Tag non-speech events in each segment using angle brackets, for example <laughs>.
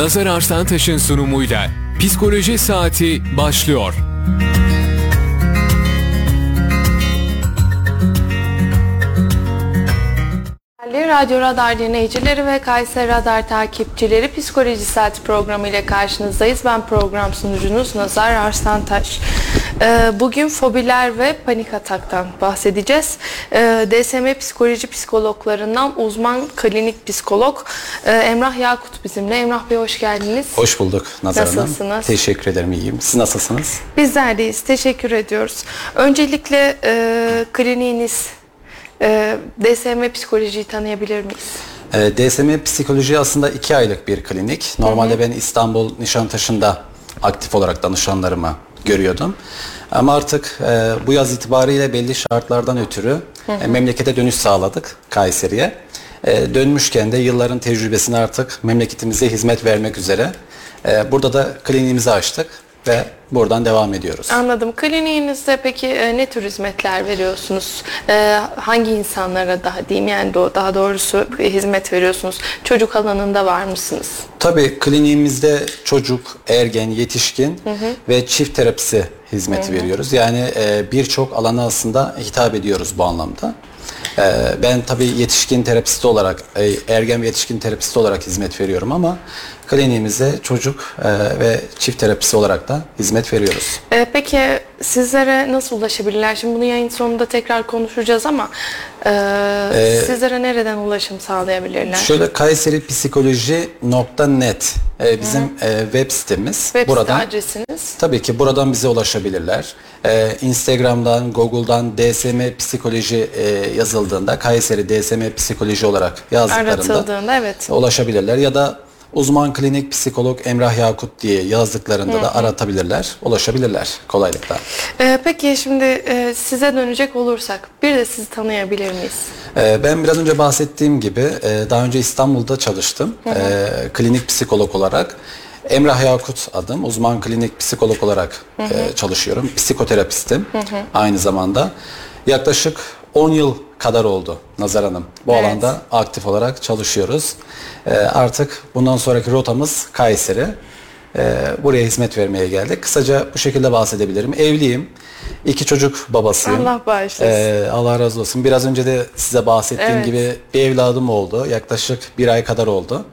Nazar Arslantaş'ın sunumuyla Psikoloji Saati başlıyor. Radyo Radar dinleyicileri ve Kayseri Radar takipçileri Psikoloji Saati programı ile karşınızdayız. Ben program sunucunuz Nazar Arslantaş. Ee, Bugün fobiler ve panik ataktan bahsedeceğiz. Ee, DSM psikoloji psikologlarından uzman klinik psikolog e, Emrah Yakut bizimle. Emrah Bey hoş geldiniz. Hoş bulduk Nazar Hanım. Nasılsınız? Teşekkür ederim iyiyim. Siz nasılsınız? Bizler deyiz. Teşekkür ediyoruz. Öncelikle e, kliniğiniz e, DSM psikolojiyi tanıyabilir miyiz? Ee, DSM Psikoloji aslında iki aylık bir klinik. Normalde ben İstanbul Nişantaşı'nda aktif olarak danışanlarımı görüyordum. Ama artık e, bu yaz itibariyle belli şartlardan ötürü e, memlekete dönüş sağladık Kayseri'ye. E, dönmüşken de yılların tecrübesini artık memleketimize hizmet vermek üzere e, burada da kliniğimizi açtık ve buradan devam ediyoruz. Anladım. Kliniğinizde peki e, ne tür hizmetler veriyorsunuz? E, hangi insanlara daha diyeyim yani do- daha doğrusu e, hizmet veriyorsunuz? Çocuk alanında var mısınız? Tabii kliniğimizde çocuk, ergen, yetişkin ve çift terapisi hizmeti veriyoruz. Yani e, birçok alana aslında hitap ediyoruz bu anlamda. E, ben tabii yetişkin terapisti olarak, e, ergen ve yetişkin terapisti olarak hizmet veriyorum ama kliniğimizde çocuk e, ve çift terapisi olarak da hizmet veriyoruz. E, peki sizlere nasıl ulaşabilirler? Şimdi bunu yayın sonunda tekrar konuşacağız ama e, sizlere nereden ulaşım sağlayabilirler? Şöyle Kayseri Psikoloji.net e, bizim e, web sitemiz. Web site Buradan adresiniz. Tabii ki buradan bize ulaşabilirler. Ee, Instagram'dan, Google'dan DSM Psikoloji e, yazıldığında, Kayseri DSM Psikoloji olarak yazdıklarında Aratıldığında evet. ulaşabilirler. Ya da uzman klinik psikolog Emrah Yakut diye yazdıklarında da aratabilirler, ulaşabilirler kolaylıkla. E, peki şimdi e, size dönecek olursak bir de sizi tanıyabilir miyiz? Ee, Ben biraz önce bahsettiğim gibi e, daha önce İstanbul'da çalıştım. Ee, Klinik psikolog olarak. Emrah Yakut adım. Uzman klinik psikolog olarak e, çalışıyorum. Psikoterapistim aynı zamanda. Yaklaşık 10 yıl kadar oldu Nazar Hanım. Bu Evet. alanda aktif olarak çalışıyoruz. Ee, Artık bundan sonraki rotamız Kayseri. Ee, Buraya hizmet vermeye geldik. Kısaca bu şekilde bahsedebilirim. Evliyim. İki çocuk babasıyım. Allah bağışlasın. Ee, Allah razı olsun. Biraz önce de size bahsettiğim Evet. gibi bir evladım oldu. Yaklaşık bir ay kadar oldu.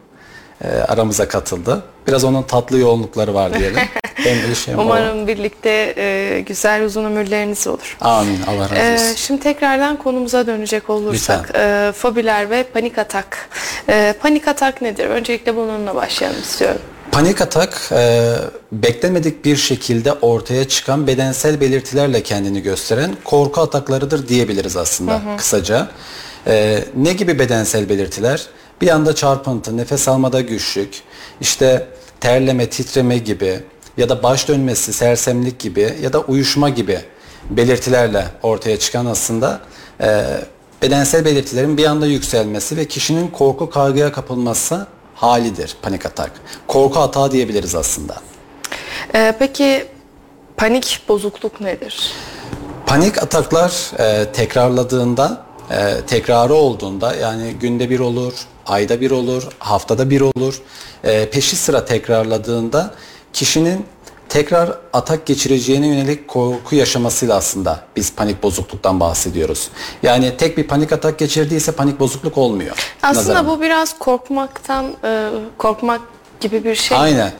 Ee, aramıza katıldı. Biraz onun tatlı yoğunlukları var diyelim. <laughs> Hem iş hem o. Umarım birlikte e, güzel uzun ömürleriniz olur. Amin. Allah razı Ee, olsun. şimdi tekrardan konumuza dönecek olursak, e, fobiler ve panik atak. E, panik atak nedir? Öncelikle bununla başlayalım istiyorum. Panik atak e, beklemedik bir şekilde ortaya çıkan bedensel belirtilerle kendini gösteren korku ataklarıdır diyebiliriz aslında kısaca. E, ne gibi bedensel belirtiler? Bir anda çarpıntı, nefes almada güçlük, işte terleme, titreme gibi ya da baş dönmesi, sersemlik gibi ya da uyuşma gibi belirtilerle ortaya çıkan aslında e, bedensel belirtilerin bir anda yükselmesi ve kişinin korku kaygıya kapılması halidir panik atak. Korku atağı diyebiliriz aslında. E, peki panik bozukluk nedir? Panik ataklar e, tekrarladığında, e, tekrarı olduğunda yani günde bir olur, ayda bir olur, haftada bir olur. E, peşi sıra tekrarladığında kişinin tekrar atak geçireceğine yönelik korku yaşamasıyla aslında biz panik bozukluktan bahsediyoruz. Yani tek bir panik atak geçirdiyse panik bozukluk olmuyor. Aslında nazaran. bu biraz korkmaktan, e, korkmak gibi bir şey. Aynen.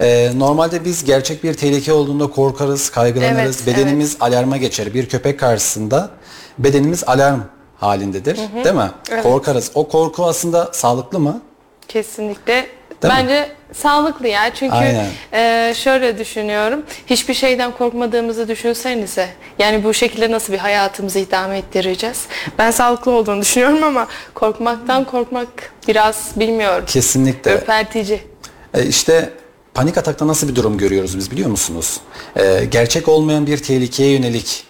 Ee, normalde biz gerçek bir tehlike olduğunda korkarız, kaygılanırız. Evet, bedenimiz alarma geçer. Bir köpek karşısında bedenimiz alarm halindedir. Değil mi? Evet. Korkarız. O korku aslında sağlıklı mı? Kesinlikle. Değil mi? Bence sağlıklı ya. Çünkü Aynen. e, şöyle düşünüyorum. Hiçbir şeyden korkmadığımızı düşünsenize. Yani bu şekilde nasıl bir hayatımızı idame ettireceğiz? Ben sağlıklı olduğunu düşünüyorum ama korkmaktan korkmak biraz bilmiyorum. Kesinlikle. Ürpertici. Ee, işte panik atakta nasıl bir durum görüyoruz biz biliyor musunuz? Ee, gerçek olmayan bir tehlikeye yönelik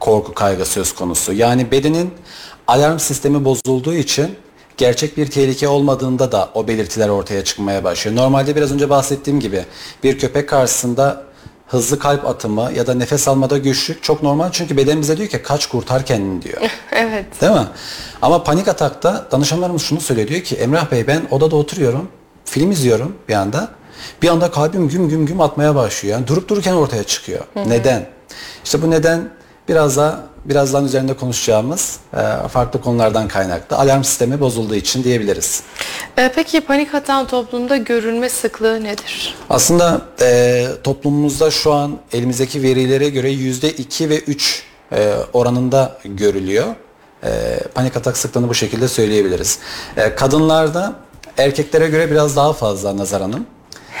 korku kaygı söz konusu. Yani bedenin alarm sistemi bozulduğu için gerçek bir tehlike olmadığında da o belirtiler ortaya çıkmaya başlıyor. Normalde biraz önce bahsettiğim gibi bir köpek karşısında hızlı kalp atımı ya da nefes almada güçlük çok normal çünkü beden bize diyor ki kaç kurtar kendini diyor. <laughs> evet. Değil mi? Ama panik atakta danışanlarımız şunu söylüyor diyor ki Emrah Bey ben odada oturuyorum film izliyorum bir anda. Bir anda kalbim güm güm güm atmaya başlıyor. Yani durup dururken ortaya çıkıyor. Neden? İşte bu neden biraz daha birazdan üzerinde konuşacağımız e, farklı konulardan kaynaklı. Alarm sistemi bozulduğu için diyebiliriz. E, peki panik atan toplumda görülme sıklığı nedir? Aslında e, toplumumuzda şu an elimizdeki verilere göre yüzde 2 ve 3 e, oranında görülüyor. E, panik atak sıklığını bu şekilde söyleyebiliriz. E, kadınlarda erkeklere göre biraz daha fazla Nazar Hanım.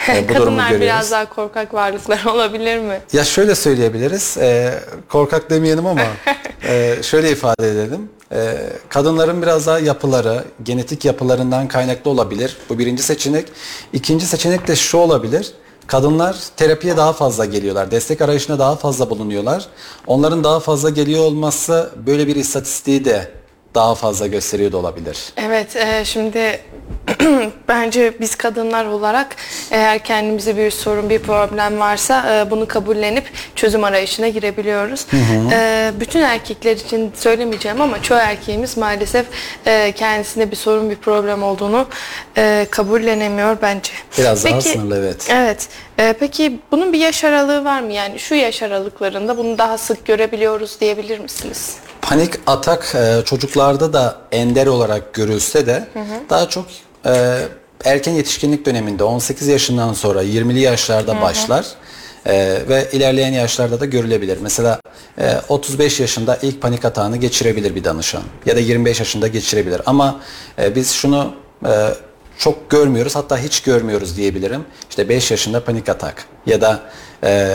E, bu Kadınlar görüyoruz. biraz daha korkak varlıklar <laughs> olabilir mi? Ya şöyle söyleyebiliriz, e, korkak demeyelim ama <laughs> e, şöyle ifade edelim. E, kadınların biraz daha yapıları, genetik yapılarından kaynaklı olabilir. Bu birinci seçenek. İkinci seçenek de şu olabilir. Kadınlar terapiye daha fazla geliyorlar, destek arayışına daha fazla bulunuyorlar. Onların daha fazla geliyor olması böyle bir istatistiği de daha fazla gösteriyor da olabilir. Evet, e, şimdi <clears throat> bence biz kadınlar olarak eğer kendimize bir sorun, bir problem varsa e, bunu kabullenip çözüm arayışına girebiliyoruz. E, bütün erkekler için söylemeyeceğim ama çoğu erkeğimiz maalesef e, kendisinde bir sorun, bir problem olduğunu e, kabullenemiyor bence. Biraz daha sınırlı, evet. Evet. E, peki bunun bir yaş aralığı var mı? Yani şu yaş aralıklarında bunu daha sık görebiliyoruz diyebilir misiniz? Panik atak e, çocuklarda da ender olarak görülse de daha çok e, erken yetişkinlik döneminde 18 yaşından sonra 20'li yaşlarda başlar. E, ve ilerleyen yaşlarda da görülebilir. Mesela e, 35 yaşında ilk panik atağını geçirebilir bir danışan ya da 25 yaşında geçirebilir. Ama e, biz şunu e, çok görmüyoruz hatta hiç görmüyoruz diyebilirim. İşte 5 yaşında panik atak ya da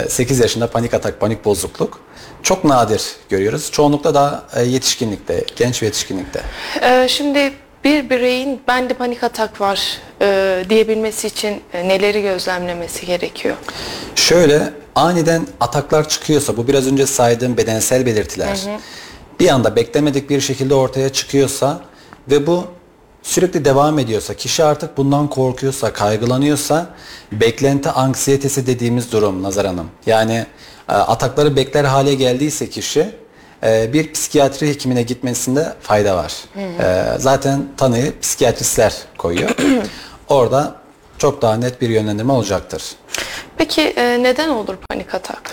8 yaşında panik atak, panik bozukluk çok nadir görüyoruz. Çoğunlukla daha e, yetişkinlikte, genç ve yetişkinlikte. Ee, şimdi bir bireyin bende panik atak var e, diyebilmesi için e, neleri gözlemlemesi gerekiyor? Şöyle aniden ataklar çıkıyorsa bu biraz önce saydığım bedensel belirtiler bir anda beklemedik bir şekilde ortaya çıkıyorsa ve bu sürekli devam ediyorsa, kişi artık bundan korkuyorsa, kaygılanıyorsa beklenti anksiyetesi dediğimiz durum Nazar Hanım. Yani e, atakları bekler hale geldiyse kişi e, bir psikiyatri hekimine gitmesinde fayda var. E, Zaten tanıyı psikiyatristler koyuyor. <clears throat> Orada çok daha net bir yönlendirme olacaktır. Peki neden olur panik atak?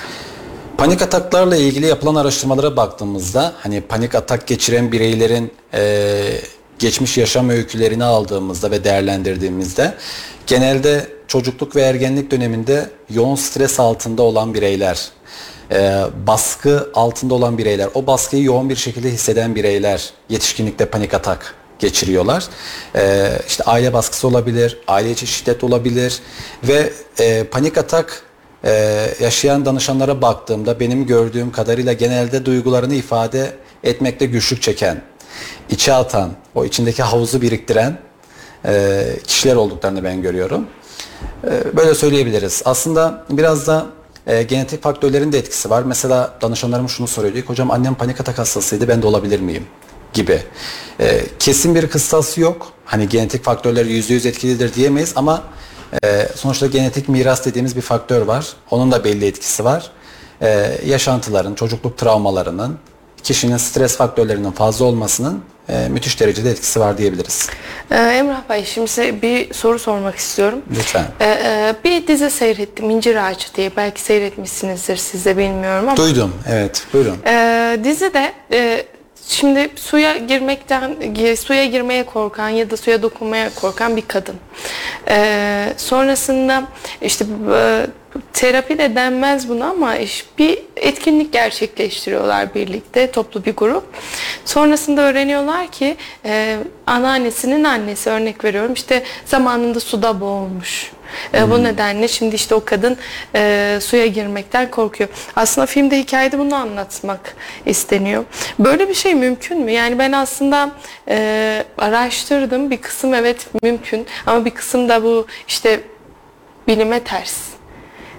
Panik ataklarla ilgili yapılan araştırmalara baktığımızda hani panik atak geçiren bireylerin e, geçmiş yaşam öykülerini aldığımızda ve değerlendirdiğimizde genelde çocukluk ve ergenlik döneminde yoğun stres altında olan bireyler, e, baskı altında olan bireyler, o baskıyı yoğun bir şekilde hisseden bireyler yetişkinlikte panik atak geçiriyorlar. E, işte aile baskısı olabilir, aile içi şiddet olabilir ve e, panik atak ee, yaşayan danışanlara baktığımda benim gördüğüm kadarıyla genelde duygularını ifade etmekte güçlük çeken, içe atan, o içindeki havuzu biriktiren e, kişiler olduklarını ben görüyorum. E, böyle söyleyebiliriz. Aslında biraz da e, genetik faktörlerin de etkisi var. Mesela danışanlarım şunu soruyor. Diyor ki, hocam annem panik atak hastasıydı ben de olabilir miyim? gibi. E, kesin bir kıstası yok. Hani genetik faktörler %100 etkilidir diyemeyiz ama ee, sonuçta genetik miras dediğimiz bir faktör var. Onun da belli etkisi var. Ee, yaşantıların, çocukluk travmalarının, kişinin stres faktörlerinin fazla olmasının e, müthiş derecede etkisi var diyebiliriz. Ee, Emrah Bey şimdi size bir soru sormak istiyorum. Lütfen. Ee, bir dizi seyrettim İncir Ağacı diye belki seyretmişsinizdir siz de bilmiyorum ama. Duydum, evet. Buyurun. Ee, dizide e, şimdi suya girmekten gi- suya girmeye korkan ya da suya dokunmaya korkan bir kadın. Ee, sonrasında işte e, terapi de denmez buna ama iş- bir etkinlik gerçekleştiriyorlar birlikte toplu bir grup. Sonrasında öğreniyorlar ki e, anneannesinin annesi örnek veriyorum işte zamanında suda boğulmuş. E, Bu nedenle şimdi işte o kadın e, suya girmekten korkuyor. Aslında filmde hikayede bunu anlatmak isteniyor. Böyle bir şey mümkün mü? Yani ben aslında e, araştırdım. Bir kısım evet mümkün ama bir kısım da bu işte bilime ters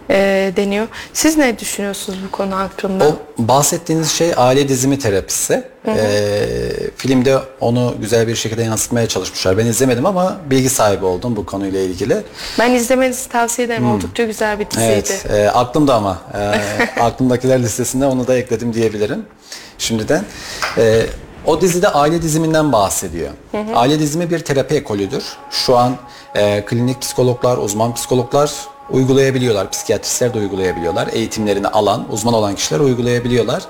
e, deniyor. Siz ne düşünüyorsunuz bu konu hakkında? O bahsettiğiniz şey aile dizimi terapisi. Ee, filmde onu güzel bir şekilde yansıtmaya çalışmışlar. Ben izlemedim ama bilgi sahibi oldum bu konuyla ilgili. Ben izlemenizi tavsiye ederim. Oldukça güzel bir diziydi. Evet, e, aklımda ama e, <laughs> aklımdakiler listesinde onu da ekledim diyebilirim şimdiden. E, O dizide aile diziminden bahsediyor. Aile dizimi bir terapi ekolüdür. Şu an e, klinik psikologlar, uzman psikologlar uygulayabiliyorlar. Psikiyatristler de uygulayabiliyorlar. Eğitimlerini alan, uzman olan kişiler uygulayabiliyorlar.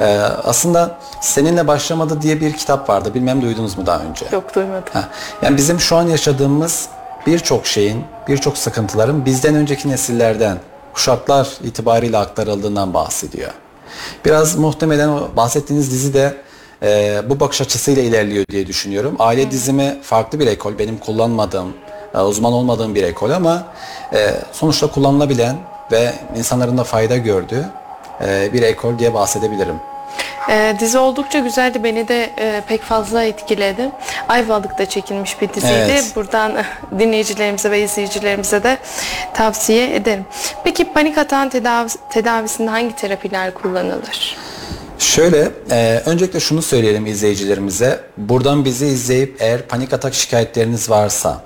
E, aslında seninle başlamadı diye bir kitap vardı. Bilmem duydunuz mu daha önce? Yok duymadım. Ha, Yani bizim şu an yaşadığımız birçok şeyin, birçok sıkıntıların bizden önceki nesillerden, kuşaklar itibariyle aktarıldığından bahsediyor. Biraz muhtemelen o bahsettiğiniz dizi de e, bu bakış açısıyla ilerliyor diye düşünüyorum. Aile dizimi farklı bir ekol, benim kullanmadığım, e, uzman olmadığım bir ekol ama e, sonuçta kullanılabilen ve insanların da fayda gördüğü e, bir ekol diye bahsedebilirim. Ee, dizi oldukça güzeldi. Beni de e, pek fazla etkiledi. Ayvalık'ta çekilmiş bir diziydi. Evet. Buradan <laughs> dinleyicilerimize ve izleyicilerimize de tavsiye ederim. Peki panik atan tedavi, tedavisinde hangi terapiler kullanılır? Şöyle, e, öncelikle şunu söyleyelim izleyicilerimize. Buradan bizi izleyip eğer panik atak şikayetleriniz varsa,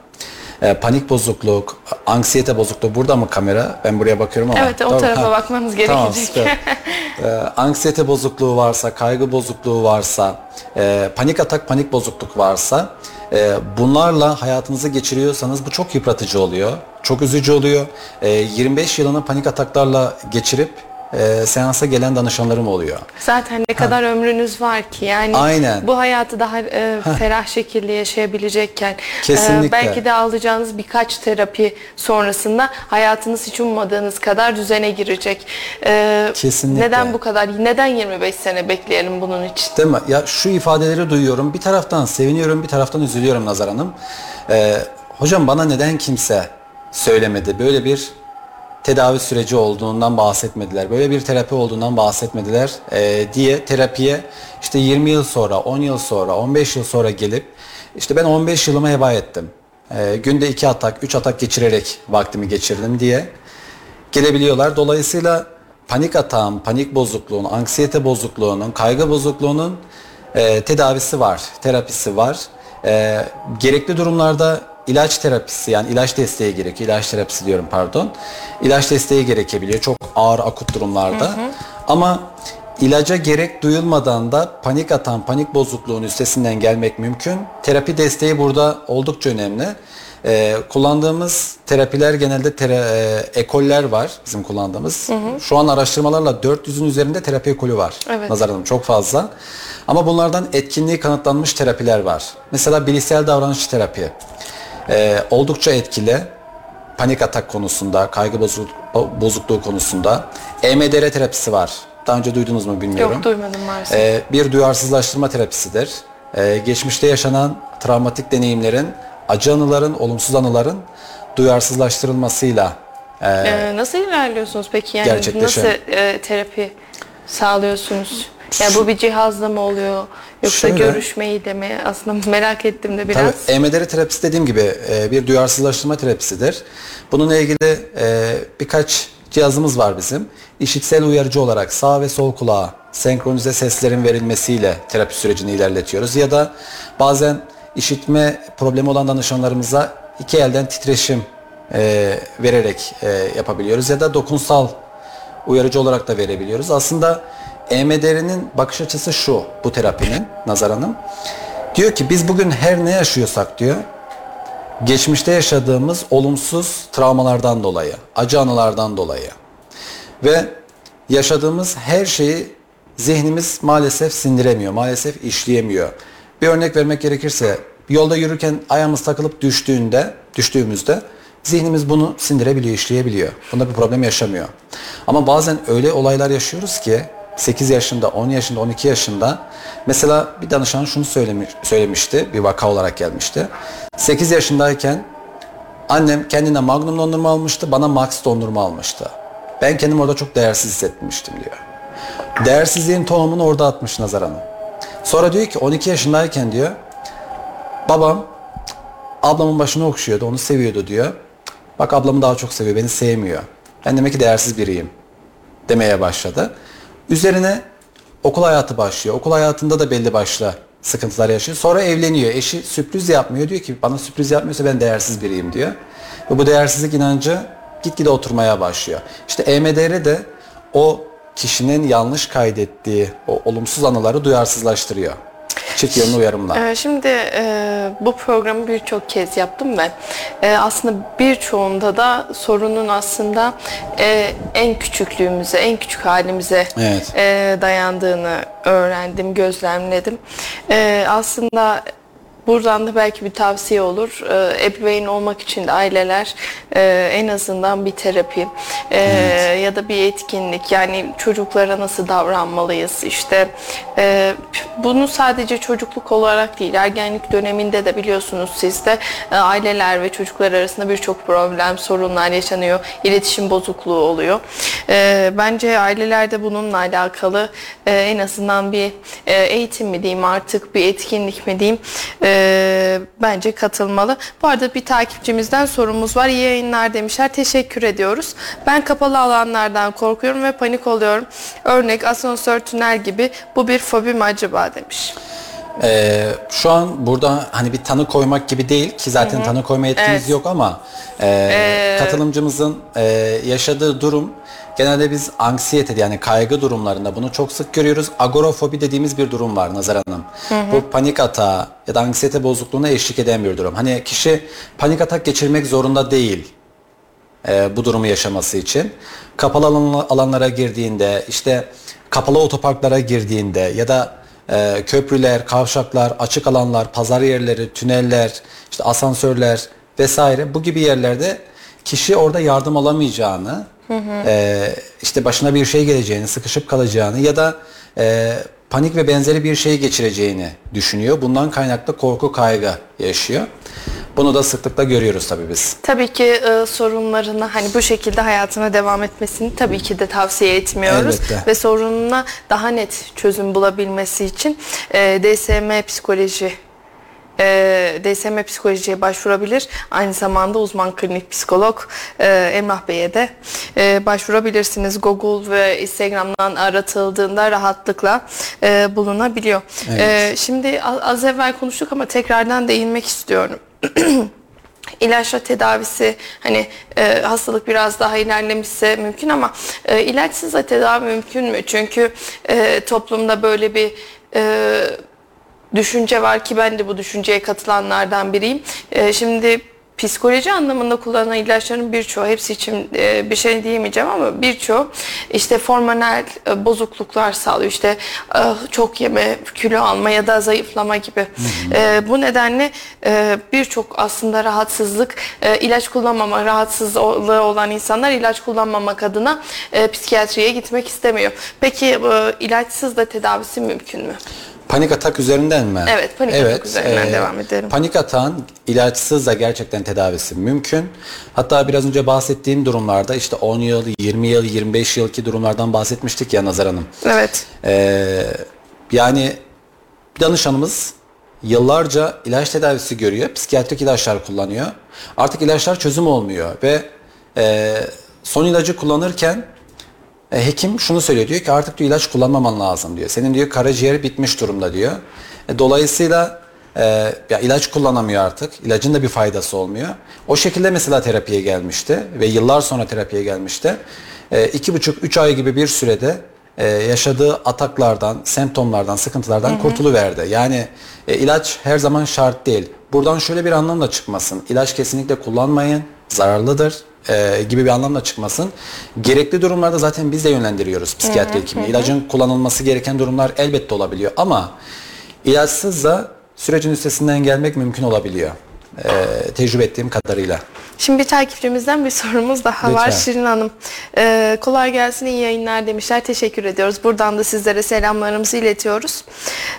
e, panik bozukluk, anksiyete bozukluğu burada mı kamera? Ben buraya bakıyorum ama. Evet, o Tamam, tarafa ha. bakmanız gerekecek. <laughs> e, anksiyete bozukluğu varsa, kaygı bozukluğu varsa, e, panik atak, panik bozukluk varsa, e, bunlarla hayatınızı geçiriyorsanız bu çok yıpratıcı oluyor. Çok üzücü oluyor. E, 25 yılını panik ataklarla geçirip e, seansa gelen danışanlarım oluyor. Zaten ne kadar ömrünüz var ki yani Aynen. bu hayatı daha e, ferah şekilde yaşayabilecekken e, belki de alacağınız birkaç terapi sonrasında hayatınız hiç ummadığınız kadar düzene girecek. E, Kesinlikle. Neden bu kadar? Neden 25 sene bekleyelim bunun için? Değil mi? Ya şu ifadeleri duyuyorum. Bir taraftan seviniyorum, bir taraftan üzülüyorum Nazar Hanım. Ee, hocam bana neden kimse söylemedi? Böyle bir tedavi süreci olduğundan bahsetmediler. Böyle bir terapi olduğundan bahsetmediler ee, diye terapiye işte 20 yıl sonra, 10 yıl sonra, 15 yıl sonra gelip işte ben 15 yılımı heba ettim. Ee, günde 2 atak, 3 atak geçirerek vaktimi geçirdim diye gelebiliyorlar. Dolayısıyla panik atağın, panik bozukluğun, anksiyete bozukluğunun, kaygı bozukluğunun e, tedavisi var, terapisi var. E, gerekli durumlarda ilaç terapisi yani ilaç desteği gerekiyor. İlaç terapisi diyorum pardon. İlaç desteği gerekebiliyor çok ağır akut durumlarda. Ama ilaca gerek duyulmadan da panik atan, panik bozukluğun üstesinden gelmek mümkün. Terapi desteği burada oldukça önemli. Ee, kullandığımız terapiler genelde tera- e, ekoller var bizim kullandığımız. Şu an araştırmalarla 400'ün üzerinde terapi ekolü var. Evet. Nazar Hanım çok fazla. Ama bunlardan etkinliği kanıtlanmış terapiler var. Mesela bilişsel davranış terapi. Ee, oldukça etkili. Panik atak konusunda, kaygı bozuk- bo- bozukluğu konusunda. EMDR terapisi var. Daha önce duydunuz mu bilmiyorum. Yok duymadım maalesef. Ee, bir duyarsızlaştırma terapisidir. Ee, geçmişte yaşanan travmatik deneyimlerin, acı anıların, olumsuz anıların duyarsızlaştırılmasıyla e, Ee, nasıl ilerliyorsunuz peki? Yani gerçekleşen- nasıl e, terapi sağlıyorsunuz? Yani bu bir cihazla mı oluyor? Yoksa Şöyle- görüşmeyle mi? Aslında merak ettim de biraz. Tabii EMDR terapisi dediğim gibi e, bir duyarsızlaştırma terapisidir. Bununla ilgili e, birkaç cihazımız var bizim. İşitsel uyarıcı olarak sağ ve sol kulağa senkronize seslerin verilmesiyle terapi sürecini ilerletiyoruz. Ya da bazen işitme problemi olan danışanlarımıza iki elden titreşim e, vererek e, yapabiliyoruz. Ya da dokunsal uyarıcı olarak da verebiliyoruz. Aslında EMDR'nin bakış açısı şu bu terapinin Nazar Hanım. Diyor ki biz bugün her ne yaşıyorsak diyor geçmişte yaşadığımız olumsuz travmalardan dolayı, acı anılardan dolayı ve yaşadığımız her şeyi zihnimiz maalesef sindiremiyor, maalesef işleyemiyor. Bir örnek vermek gerekirse yolda yürürken ayağımız takılıp düştüğünde, düştüğümüzde zihnimiz bunu sindirebiliyor, işleyebiliyor. Bunda bir problem yaşamıyor. Ama bazen öyle olaylar yaşıyoruz ki 8 yaşında, 10 yaşında, 12 yaşında mesela bir danışan şunu söylemiş, söylemişti, bir vaka olarak gelmişti. 8 yaşındayken Annem kendine Magnum dondurma almıştı, bana Max dondurma almıştı. Ben kendimi orada çok değersiz hissetmiştim diyor. Değersizliğin tohumunu orada atmış Nazar Hanım. Sonra diyor ki 12 yaşındayken diyor, babam ablamın başını okşuyordu, onu seviyordu diyor. Bak ablamı daha çok seviyor, beni sevmiyor. Ben demek ki değersiz biriyim demeye başladı. Üzerine okul hayatı başlıyor. Okul hayatında da belli başlı sıkıntılar yaşıyor. Sonra evleniyor. Eşi sürpriz yapmıyor. Diyor ki bana sürpriz yapmıyorsa ben değersiz biriyim diyor. Ve bu değersizlik inancı gitgide oturmaya başlıyor. İşte EMDR de o kişinin yanlış kaydettiği o olumsuz anıları duyarsızlaştırıyor. Çift yönlü uyarımlar. Ee, Şimdi e, bu programı birçok kez yaptım ve e, aslında birçoğunda da sorunun aslında e, en küçüklüğümüze, en küçük halimize Evet. e, dayandığını öğrendim, gözlemledim. E, aslında buradan da belki bir tavsiye olur. E, ebeveyn olmak için de aileler e, en azından bir terapi e, ya da bir etkinlik. Yani çocuklara nasıl davranmalıyız? İşte e, bunu sadece çocukluk olarak değil ergenlik döneminde de biliyorsunuz siz de e, aileler ve çocuklar arasında birçok problem sorunlar yaşanıyor. İletişim bozukluğu oluyor. E, bence ailelerde bununla alakalı e, en azından bir e, eğitim mi diyeyim artık bir etkinlik mi diyeyim e, bence katılmalı. Bu arada bir takipçimizden sorumuz var. İyi yayınlar demişler. Teşekkür ediyoruz. Ben kapalı alanlardan korkuyorum ve panik oluyorum. Örnek asansör, tünel gibi. Bu bir fobi mi acaba demiş. Ee, şu an burada hani bir tanı koymak gibi değil ki zaten tanı koyma yetkimiz Evet. yok ama e, katılımcımızın e, yaşadığı durum genelde biz anksiyete yani kaygı durumlarında bunu çok sık görüyoruz. Agorafobi dediğimiz bir durum var Nazar Hanım. Bu panik atağı ya da anksiyete bozukluğuna eşlik eden bir durum. Hani kişi panik atak geçirmek zorunda değil e, bu durumu yaşaması için. Kapalı alan- alanlara girdiğinde, işte kapalı otoparklara girdiğinde ya da e, köprüler, kavşaklar, açık alanlar, pazar yerleri, tüneller, işte asansörler vesaire bu gibi yerlerde kişi orada yardım alamayacağını, e, işte başına bir şey geleceğini, sıkışıp kalacağını ya da e, panik ve benzeri bir şey geçireceğini düşünüyor. Bundan kaynaklı korku, kaygı yaşıyor. Bunu da sıklıkla görüyoruz tabii biz. Tabii ki e, sorunlarına hani bu şekilde hayatına devam etmesini tabii ki de tavsiye etmiyoruz. Elbette. Ve sorununa daha net çözüm bulabilmesi için e, DSM psikoloji e, DSM psikolojiye başvurabilir. Aynı zamanda uzman klinik psikolog e, Emrah Bey'e de e, başvurabilirsiniz. Google ve Instagram'dan aratıldığında rahatlıkla e, bulunabiliyor. Evet. E, şimdi az evvel konuştuk ama tekrardan değinmek istiyorum. <clears throat> İlaçla tedavisi hani e, hastalık biraz daha ilerlemişse mümkün ama e, ilaçsız da tedavi mümkün mü? Çünkü e, toplumda böyle bir e, düşünce var ki ben de bu düşünceye katılanlardan biriyim. E, şimdi psikoloji anlamında kullanılan ilaçların birçoğu hepsi için e, bir şey diyemeyeceğim ama birçoğu işte hormonal e, bozukluklar sağlıyor. İşte e, çok yeme, kilo alma ya da zayıflama gibi. E, bu nedenle birçok aslında rahatsızlık ilaç kullanmama rahatsızlığı olan insanlar ilaç kullanmamak adına psikiyatriye gitmek istemiyor. Peki ilaçsız da tedavisi mümkün mü? Panik atak üzerinden mi? Evet, panik atak üzerinden devam edelim. Panik atağın ilaçsız da gerçekten tedavisi mümkün. Hatta biraz önce bahsettiğim durumlarda işte 10 yıl, 20 yıl, 25 yılki durumlardan bahsetmiştik ya Nazar Hanım. Evet. Ee, yani danışanımız yıllarca ilaç tedavisi görüyor. Psikiyatrik ilaçlar kullanıyor. Artık ilaçlar çözüm olmuyor ve e, son ilacı kullanırken e, hekim şunu söylüyor diyor ki artık diyor ilaç kullanmaman lazım diyor. Senin diyor karaciğeri bitmiş durumda diyor. E, dolayısıyla e, ya ilaç kullanamıyor artık. İlacın da bir faydası olmuyor. O şekilde mesela terapiye gelmişti ve yıllar sonra terapiye gelmişti. E, iki buçuk üç ay gibi bir sürede e, yaşadığı ataklardan, semptomlardan, sıkıntılardan kurtuluverdi. Yani e, ilaç her zaman şart değil. Buradan şöyle bir anlam da çıkmasın. İlaç kesinlikle kullanmayın, zararlıdır e, gibi bir anlamda çıkmasın. Gerekli durumlarda zaten biz de yönlendiriyoruz psikiyatri hekimi. İlacın kullanılması gereken durumlar elbette olabiliyor ama ilaçsız da sürecin üstesinden gelmek mümkün olabiliyor. E, tecrübe ettiğim kadarıyla. Şimdi bir takipçimizden bir sorumuz daha var Lütfen. Şirin Hanım. Ee, kolay gelsin iyi yayınlar demişler. Teşekkür ediyoruz. Buradan da sizlere selamlarımızı iletiyoruz.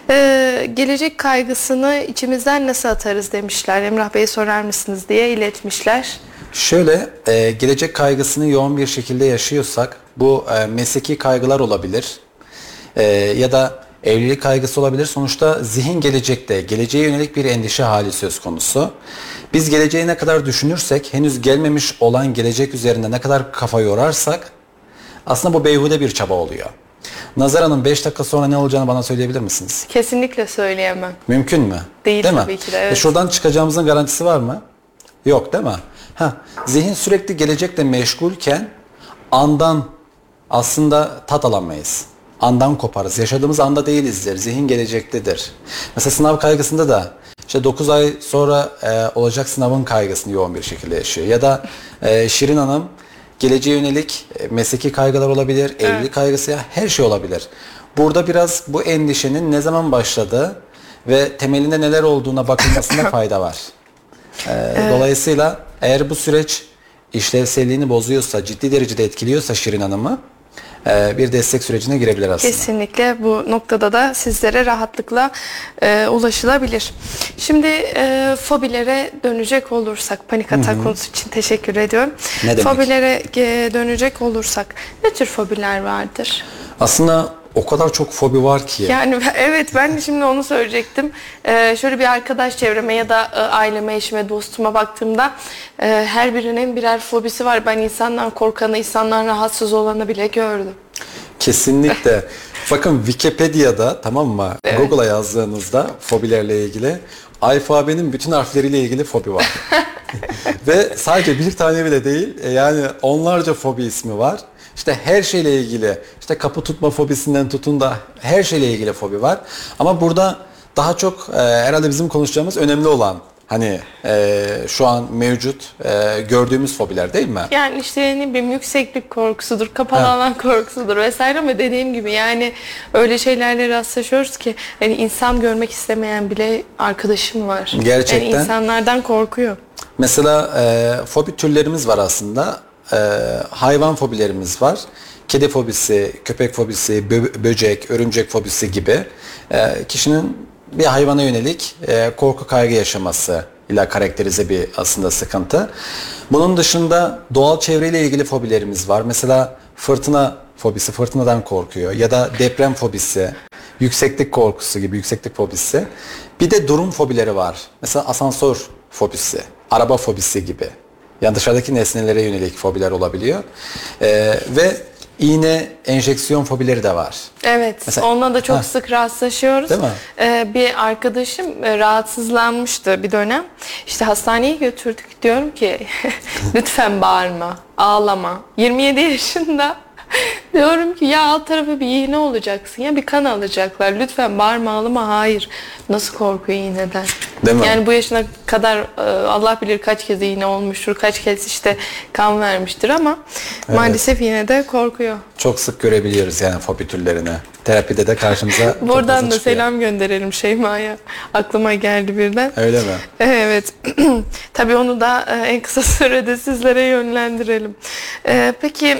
Ee, gelecek kaygısını içimizden nasıl atarız demişler. Emrah Bey sorar mısınız diye iletmişler. Şöyle e, gelecek kaygısını yoğun bir şekilde yaşıyorsak bu e, mesleki kaygılar olabilir E, ya da evlilik kaygısı olabilir. Sonuçta zihin gelecekte, geleceğe yönelik bir endişe hali söz konusu. Biz geleceği ne kadar düşünürsek, henüz gelmemiş olan gelecek üzerinde ne kadar kafa yorarsak aslında bu beyhude bir çaba oluyor. Nazar Hanım 5 dakika sonra ne olacağını bana söyleyebilir misiniz? Kesinlikle söyleyemem. Mümkün mü? Değil mi? tabii ki de, evet. E şuradan çıkacağımızın garantisi var mı? Yok değil mi? Ha, zihin sürekli gelecekle meşgulken andan aslında tat alamayız. andan koparız. Yaşadığımız anda değilizdir. Zihin gelecektedir. Mesela sınav kaygısında da işte 9 ay sonra e, olacak sınavın kaygısını yoğun bir şekilde yaşıyor. Ya da e, Şirin Hanım geleceğe yönelik e, mesleki kaygılar olabilir, evlilik kaygısı ya her şey olabilir. Burada biraz bu endişenin ne zaman başladığı ve temelinde neler olduğuna bakılmasında <laughs> fayda var. Ee, Dolayısıyla eğer bu süreç işlevselliğini bozuyorsa, ciddi derecede etkiliyorsa Şirin Hanım'ı e, bir destek sürecine girebilir aslında. Kesinlikle bu noktada da sizlere rahatlıkla e, ulaşılabilir. Şimdi e, fobilere dönecek olursak, panik atak konusu için teşekkür ediyorum. Ne demek? Fobilere e, dönecek olursak ne tür fobiler vardır? Aslında o kadar çok fobi var ki. Yani evet ben de şimdi onu söyleyecektim. Ee, şöyle bir arkadaş çevreme ya da e, aileme, eşime, dostuma baktığımda e, her birinin birer fobisi var. Ben insandan korkanı, insandan rahatsız olanı bile gördüm. Kesinlikle. <laughs> Bakın Wikipedia'da tamam mı? Google'a yazdığınızda fobilerle ilgili alfabenin bütün harfleriyle ilgili fobi var. <laughs> Ve sadece bir tane bile değil. e, Yani onlarca fobi ismi var. İşte her şeyle ilgili, işte kapı tutma fobisinden tutun da her şeyle ilgili fobi var. Ama burada daha çok e, herhalde bizim konuşacağımız önemli olan hani e, şu an mevcut e, gördüğümüz fobiler değil mi? Yani işte ne bileyim yükseklik korkusudur, kapalı alan korkusudur vesaire ama dediğim gibi yani öyle şeylerle rastlaşıyoruz ki hani insan görmek istemeyen bile arkadaşım var. Gerçekten. Yani insanlardan korkuyor. Mesela e, fobi türlerimiz var aslında. E, hayvan fobilerimiz var. Kedi fobisi, köpek fobisi, bö- böcek, örümcek fobisi gibi e, kişinin bir hayvana yönelik e, korku kaygı yaşaması ile karakterize bir aslında sıkıntı. Bunun dışında doğal çevreyle ilgili fobilerimiz var. Mesela fırtına fobisi, fırtınadan korkuyor ya da deprem fobisi, yükseklik korkusu gibi yükseklik fobisi. Bir de durum fobileri var. Mesela asansör fobisi, araba fobisi gibi. Yani dışarıdaki nesnelere yönelik fobiler olabiliyor. Ee, ve iğne enjeksiyon fobileri de var. Evet, Mesela- onunla da çok Ha. sık rastlaşıyoruz. Değil mi? Ee, bir arkadaşım e, rahatsızlanmıştı bir dönem. İşte hastaneye götürdük. Diyorum ki <laughs> lütfen bağırma, ağlama. 27 yaşında. <laughs> Diyorum ki ya alt tarafı bir iğne olacaksın ya bir kan alacaklar. Lütfen bağırma ağlama. Hayır. Nasıl korkuyor iğneden? Değil mi? Yani bu yaşına kadar e, Allah bilir kaç kez iğne olmuştur, kaç kez işte kan vermiştir ama maalesef yine de korkuyor. Çok sık görebiliyoruz yani fobi türlerini. Terapide de karşımıza <laughs> Buradan da çıkıyor. selam gönderelim Şeyma'ya. Aklıma geldi birden. Öyle mi? <laughs> Evet. <clears throat> Tabii onu da e, en kısa sürede sizlere yönlendirelim. E, Peki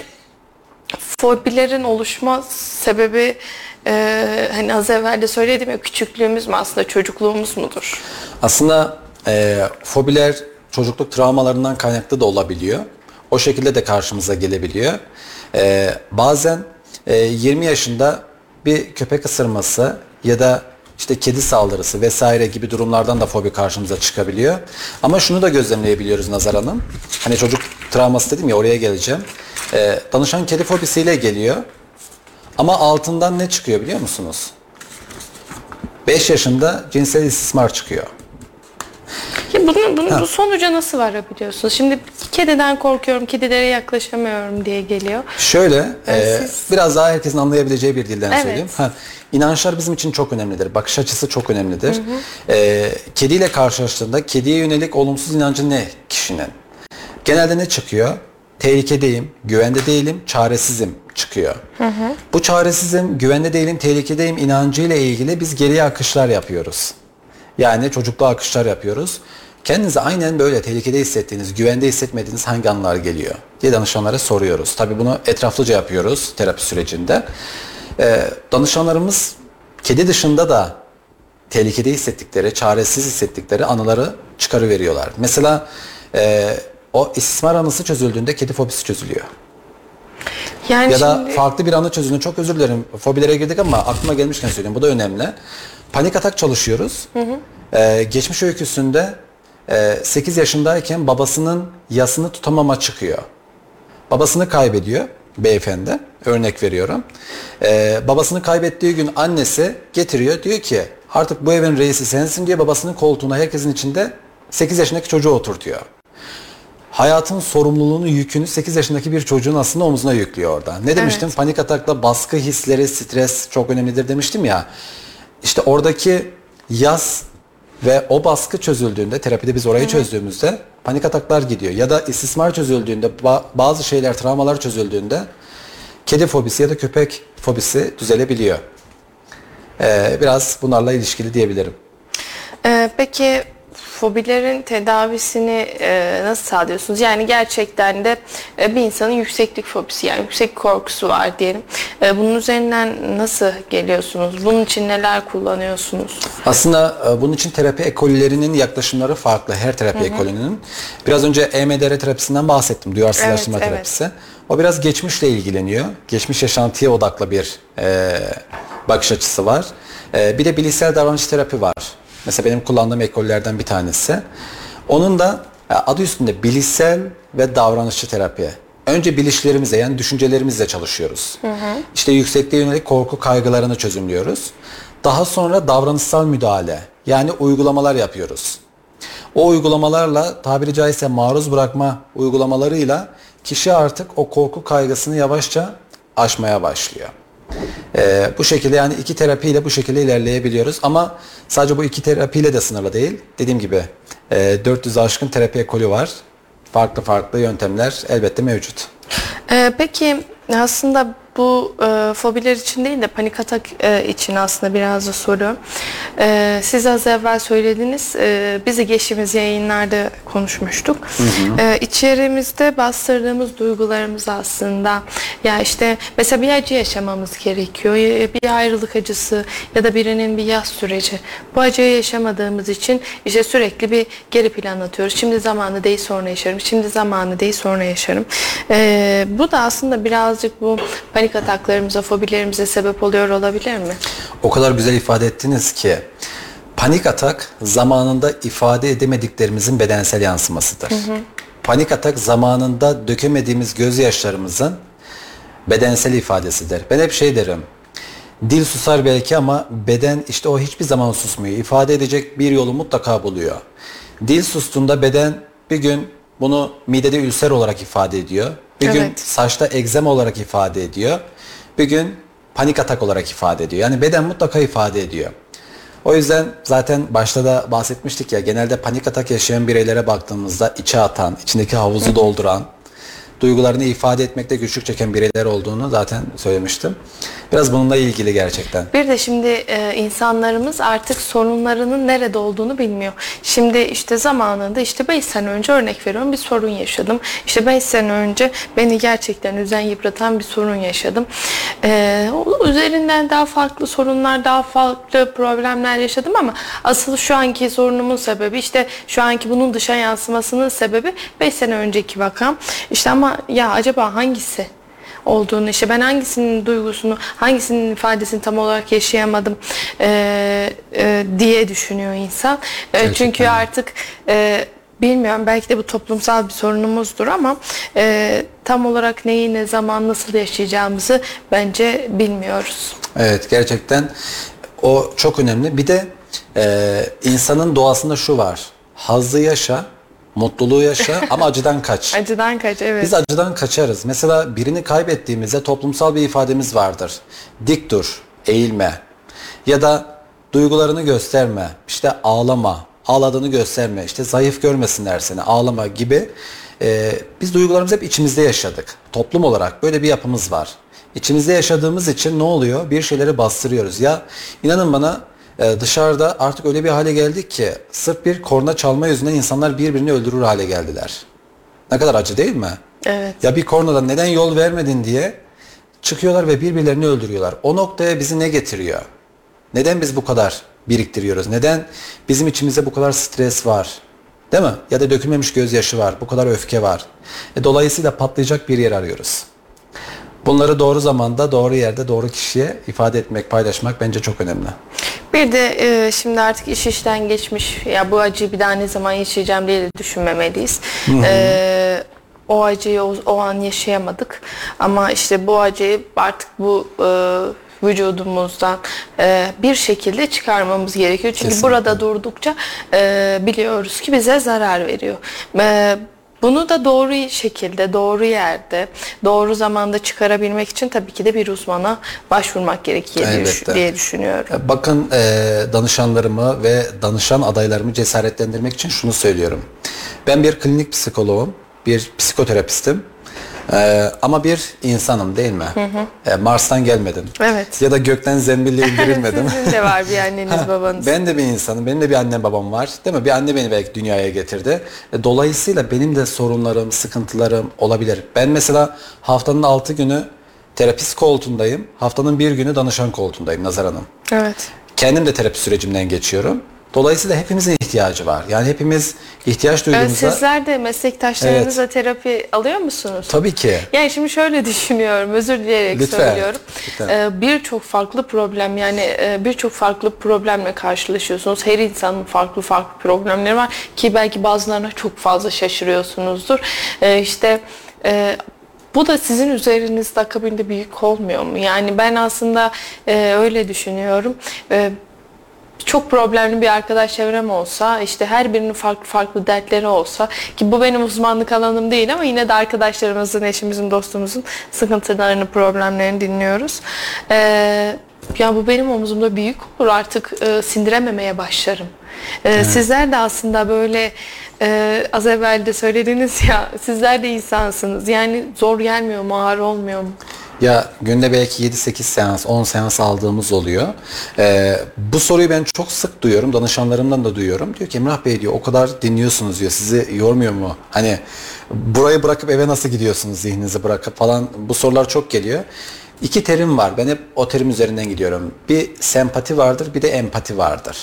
fobilerin oluşma sebebi e, hani az evvel de söyledim ya küçüklüğümüz mü aslında çocukluğumuz mudur? Aslında e, fobiler çocukluk travmalarından kaynaklı da olabiliyor. O şekilde de karşımıza gelebiliyor. E, bazen e, 20 yaşında bir köpek ısırması ya da işte kedi saldırısı vesaire gibi durumlardan da fobi karşımıza çıkabiliyor. Ama şunu da gözlemleyebiliyoruz Nazar Hanım. Hani çocuk travması dedim ya oraya geleceğim. E, danışan kedi fobisiyle geliyor. Ama altından ne çıkıyor biliyor musunuz? 5 yaşında cinsel istismar çıkıyor. Ya bunun, bunun bu sonuca nasıl varabiliyorsunuz? Şimdi kediden korkuyorum, kedilere yaklaşamıyorum diye geliyor. Şöyle, e, siz- biraz daha herkesin anlayabileceği bir dilden Evet. söyleyeyim. Ha, inançlar bizim için çok önemlidir. Bakış açısı çok önemlidir. E, kediyle karşılaştığında kediye yönelik olumsuz inancı ne kişinin? Genelde ne çıkıyor? Tehlikedeyim, güvende değilim, çaresizim çıkıyor. Bu çaresizim, güvende değilim, tehlikedeyim inancıyla ilgili biz geriye akışlar yapıyoruz. Yani çocukluğa akışlar yapıyoruz. Kendinizi aynen böyle tehlikede hissettiğiniz, güvende hissetmediğiniz hangi anlar geliyor diye danışanlara soruyoruz. Tabii bunu etraflıca yapıyoruz terapi sürecinde. Ee, danışanlarımız kedi dışında da tehlikede hissettikleri, çaresiz hissettikleri anıları çıkarıveriyorlar. Mesela e, o istismar anısı çözüldüğünde kedi fobisi çözülüyor. Yani Ya da şimdi farklı bir anı çözüldüğünde çok özür dilerim fobilere girdik ama aklıma gelmişken söyleyeyim bu da önemli. Panik atak çalışıyoruz. Ee, geçmiş öyküsünde e, 8 yaşındayken babasının yasını tutamama çıkıyor. Babasını kaybediyor beyefendi. Örnek veriyorum. Ee, babasını kaybettiği gün annesi getiriyor diyor ki artık bu evin reisi sensin diye babasının koltuğuna herkesin içinde 8 yaşındaki çocuğu oturtuyor. hayatın sorumluluğunu, yükünü 8 yaşındaki bir çocuğun aslında omzuna yüklüyor orada. Ne demiştim? Evet. Panik atakla baskı hisleri, stres çok önemlidir demiştim ya. İşte oradaki yaz ve o baskı çözüldüğünde, terapide biz orayı çözdüğümüzde panik ataklar gidiyor. Ya da istismar çözüldüğünde, ba- bazı şeyler, travmalar çözüldüğünde kedi fobisi ya da köpek fobisi düzelebiliyor. Ee, biraz bunlarla ilişkili diyebilirim. Ee, peki fobilerin tedavisini e, nasıl sağlıyorsunuz? Yani gerçekten de e, bir insanın yükseklik fobisi yani yüksek korkusu var diyelim. E, bunun üzerinden nasıl geliyorsunuz? Bunun için neler kullanıyorsunuz? Aslında e, bunun için terapi ekollerinin yaklaşımları farklı. Her terapi ekolünün. Biraz önce EMDR terapisinden bahsettim. Duyarsızlaştırma Evet, evet. terapisi. O biraz geçmişle ilgileniyor. Geçmiş yaşantıya odaklı bir e, bakış açısı var. E, bir de bilişsel davranış terapi var. Mesela benim kullandığım ekollerden bir tanesi. Onun da e, adı üstünde bilişsel ve davranışçı terapi. Önce bilişlerimizle yani düşüncelerimizle çalışıyoruz. İşte yüksekliğe yönelik korku kaygılarını çözümlüyoruz. Daha sonra davranışsal müdahale yani uygulamalar yapıyoruz. O uygulamalarla tabiri caizse maruz bırakma uygulamalarıyla kişi artık o korku kaygısını yavaşça aşmaya başlıyor. Ee, bu şekilde yani iki terapiyle bu şekilde ilerleyebiliyoruz ama sadece bu iki terapiyle de sınırlı değil. Dediğim gibi e, 400'e aşkın terapi ekolü var. Farklı farklı yöntemler elbette mevcut. Ee, peki aslında bu e, fobiler için değil de panik atak e, için aslında biraz da soru. E, siz az evvel söylediniz, e, bizi geçtiğimiz yayınlarda konuşmuştuk. E, içerimizde bastırdığımız duygularımız aslında ya işte mesela bir acı yaşamamız gerekiyor, ya bir ayrılık acısı ya da birinin bir yaz süreci. Bu acıyı yaşamadığımız için işte sürekli bir geri plan atıyoruz. Şimdi zamanı değil sonra yaşarım, şimdi zamanı değil sonra yaşarım. E, bu da aslında birazcık bu panik ataklarımıza, fobilerimize sebep oluyor olabilir mi? O kadar güzel ifade ettiniz ki panik atak zamanında ifade edemediklerimizin bedensel yansımasıdır. Panik atak zamanında dökemediğimiz gözyaşlarımızın bedensel ifadesidir. Ben hep şey derim. Dil susar belki ama beden işte o hiçbir zaman susmuyor. İfade edecek bir yolu mutlaka buluyor. Dil sustuğunda beden bir gün bunu midede ülser olarak ifade ediyor. Bir gün Evet. saçta egzem olarak ifade ediyor. Bir gün panik atak olarak ifade ediyor. Yani beden mutlaka ifade ediyor. O yüzden zaten başta da bahsetmiştik ya genelde panik atak yaşayan bireylere baktığımızda içe atan, içindeki havuzu dolduran, duygularını ifade etmekte güçlük çeken bireyler olduğunu zaten söylemiştim. Biraz bununla ilgili gerçekten. Bir de şimdi e, insanlarımız artık sorunlarının nerede olduğunu bilmiyor. Şimdi işte zamanında işte 5 sene önce örnek veriyorum bir sorun yaşadım. İşte 5 sene önce beni gerçekten üzen yıpratan bir sorun yaşadım. E, üzerinden daha farklı sorunlar, daha farklı problemler yaşadım ama asıl şu anki sorunumun sebebi işte şu anki bunun dışa yansımasının sebebi 5 sene önceki vakam. İşte ama ya acaba hangisi? olduğunu işte ben hangisinin duygusunu hangisinin ifadesini tam olarak yaşayamadım e, e, diye düşünüyor insan. E, Gerçekten. çünkü artık e, bilmiyorum belki de bu toplumsal bir sorunumuzdur ama e, tam olarak neyi ne zaman nasıl yaşayacağımızı bence bilmiyoruz. Evet gerçekten o çok önemli. Bir de e, insanın doğasında şu var. Hazzı yaşa, mutluluğu yaşa <laughs> ama acıdan kaç. Acıdan kaç evet. Biz acıdan kaçarız. Mesela birini kaybettiğimizde toplumsal bir ifademiz vardır. Dik dur, eğilme. Ya da duygularını gösterme. İşte ağlama, ağladığını gösterme. İşte zayıf görmesinler seni, ağlama gibi. Ee, biz duygularımızı hep içimizde yaşadık. Toplum olarak böyle bir yapımız var. İçimizde yaşadığımız için ne oluyor? Bir şeyleri bastırıyoruz. Ya inanın bana e, dışarıda artık öyle bir hale geldik ki sırf bir korna çalma yüzünden insanlar birbirini öldürür hale geldiler. Ne kadar acı değil mi? Evet. Ya bir kornadan neden yol vermedin diye çıkıyorlar ve birbirlerini öldürüyorlar. O noktaya bizi ne getiriyor? Neden biz bu kadar biriktiriyoruz? Neden bizim içimizde bu kadar stres var? Değil mi? Ya da dökülmemiş gözyaşı var. Bu kadar öfke var. E, dolayısıyla patlayacak bir yer arıyoruz. Bunları doğru zamanda, doğru yerde, doğru kişiye ifade etmek, paylaşmak bence çok önemli. Bir de e, şimdi artık iş işten geçmiş. Ya bu acıyı bir daha ne zaman yaşayacağım diye de düşünmemeliyiz. E, o acıyı o, o an yaşayamadık. Ama işte bu acıyı artık bu e, vücudumuzdan e, bir şekilde çıkarmamız gerekiyor. Çünkü Kesinlikle. burada durdukça e, biliyoruz ki bize zarar veriyor. E, Bunu da doğru şekilde, doğru yerde, doğru zamanda çıkarabilmek için tabii ki de bir uzmana başvurmak gerekiyor diye, Elbette. diye düşünüyorum. Bakın e, danışanlarımı ve danışan adaylarımı cesaretlendirmek için şunu söylüyorum. Ben bir klinik psikoloğum, bir psikoterapistim. E, ama bir insanım değil mi? E, Mars'tan gelmedim. Evet. Ya da gökten zembille <laughs> indirilmedim. Sizin de var bir anneniz babanız. Ben de bir insanım. Benim de bir annem babam var. Değil mi? Bir anne beni belki dünyaya getirdi. E, Dolayısıyla benim de sorunlarım, sıkıntılarım olabilir. Ben mesela haftanın 6 günü terapist koltuğundayım. Haftanın bir günü danışan koltuğundayım Nazar Hanım. Evet. Kendim de terapi sürecimden geçiyorum. Dolayısıyla hepimizin ihtiyacı var. Yani hepimiz ihtiyaç Ee, duyduğumuzda... Sizler de meslektaşlarınızla terapi alıyor musunuz? Tabii ki. Yani şimdi şöyle <laughs> düşünüyorum, özür dileyerek Lütfen, söylüyorum. lütfen. Ee, birçok farklı problem yani e, birçok farklı problemle karşılaşıyorsunuz. Her insanın farklı farklı problemleri var ki belki bazılarına çok fazla şaşırıyorsunuzdur. Ee, işte e, bu da sizin üzerinizde akabinde bir yük olmuyor mu? Yani ben aslında e, öyle düşünüyorum. E, çok problemli bir arkadaş çevrem olsa işte her birinin farklı farklı dertleri olsa ki bu benim uzmanlık alanım değil ama yine de arkadaşlarımızın, eşimizin, dostumuzun sıkıntılarını, problemlerini dinliyoruz. Ee, ya bu benim omzumda büyük olur artık e, sindirememeye başlarım. Ee, Sizler de aslında böyle e, az evvel de söylediniz ya sizler de insansınız. Yani zor gelmiyor mu, ağır olmuyor mu? Ya günde belki 7-8 seans, 10 seans aldığımız oluyor. Ee, bu soruyu ben çok sık duyuyorum. Danışanlarımdan da duyuyorum. Diyor ki Emrah Bey diyor o kadar dinliyorsunuz diyor. Sizi yormuyor mu? Hani burayı bırakıp eve nasıl gidiyorsunuz zihninizi bırakıp falan. Bu sorular çok geliyor. İki terim var. Ben hep o terim üzerinden gidiyorum. Bir sempati vardır, bir de empati vardır.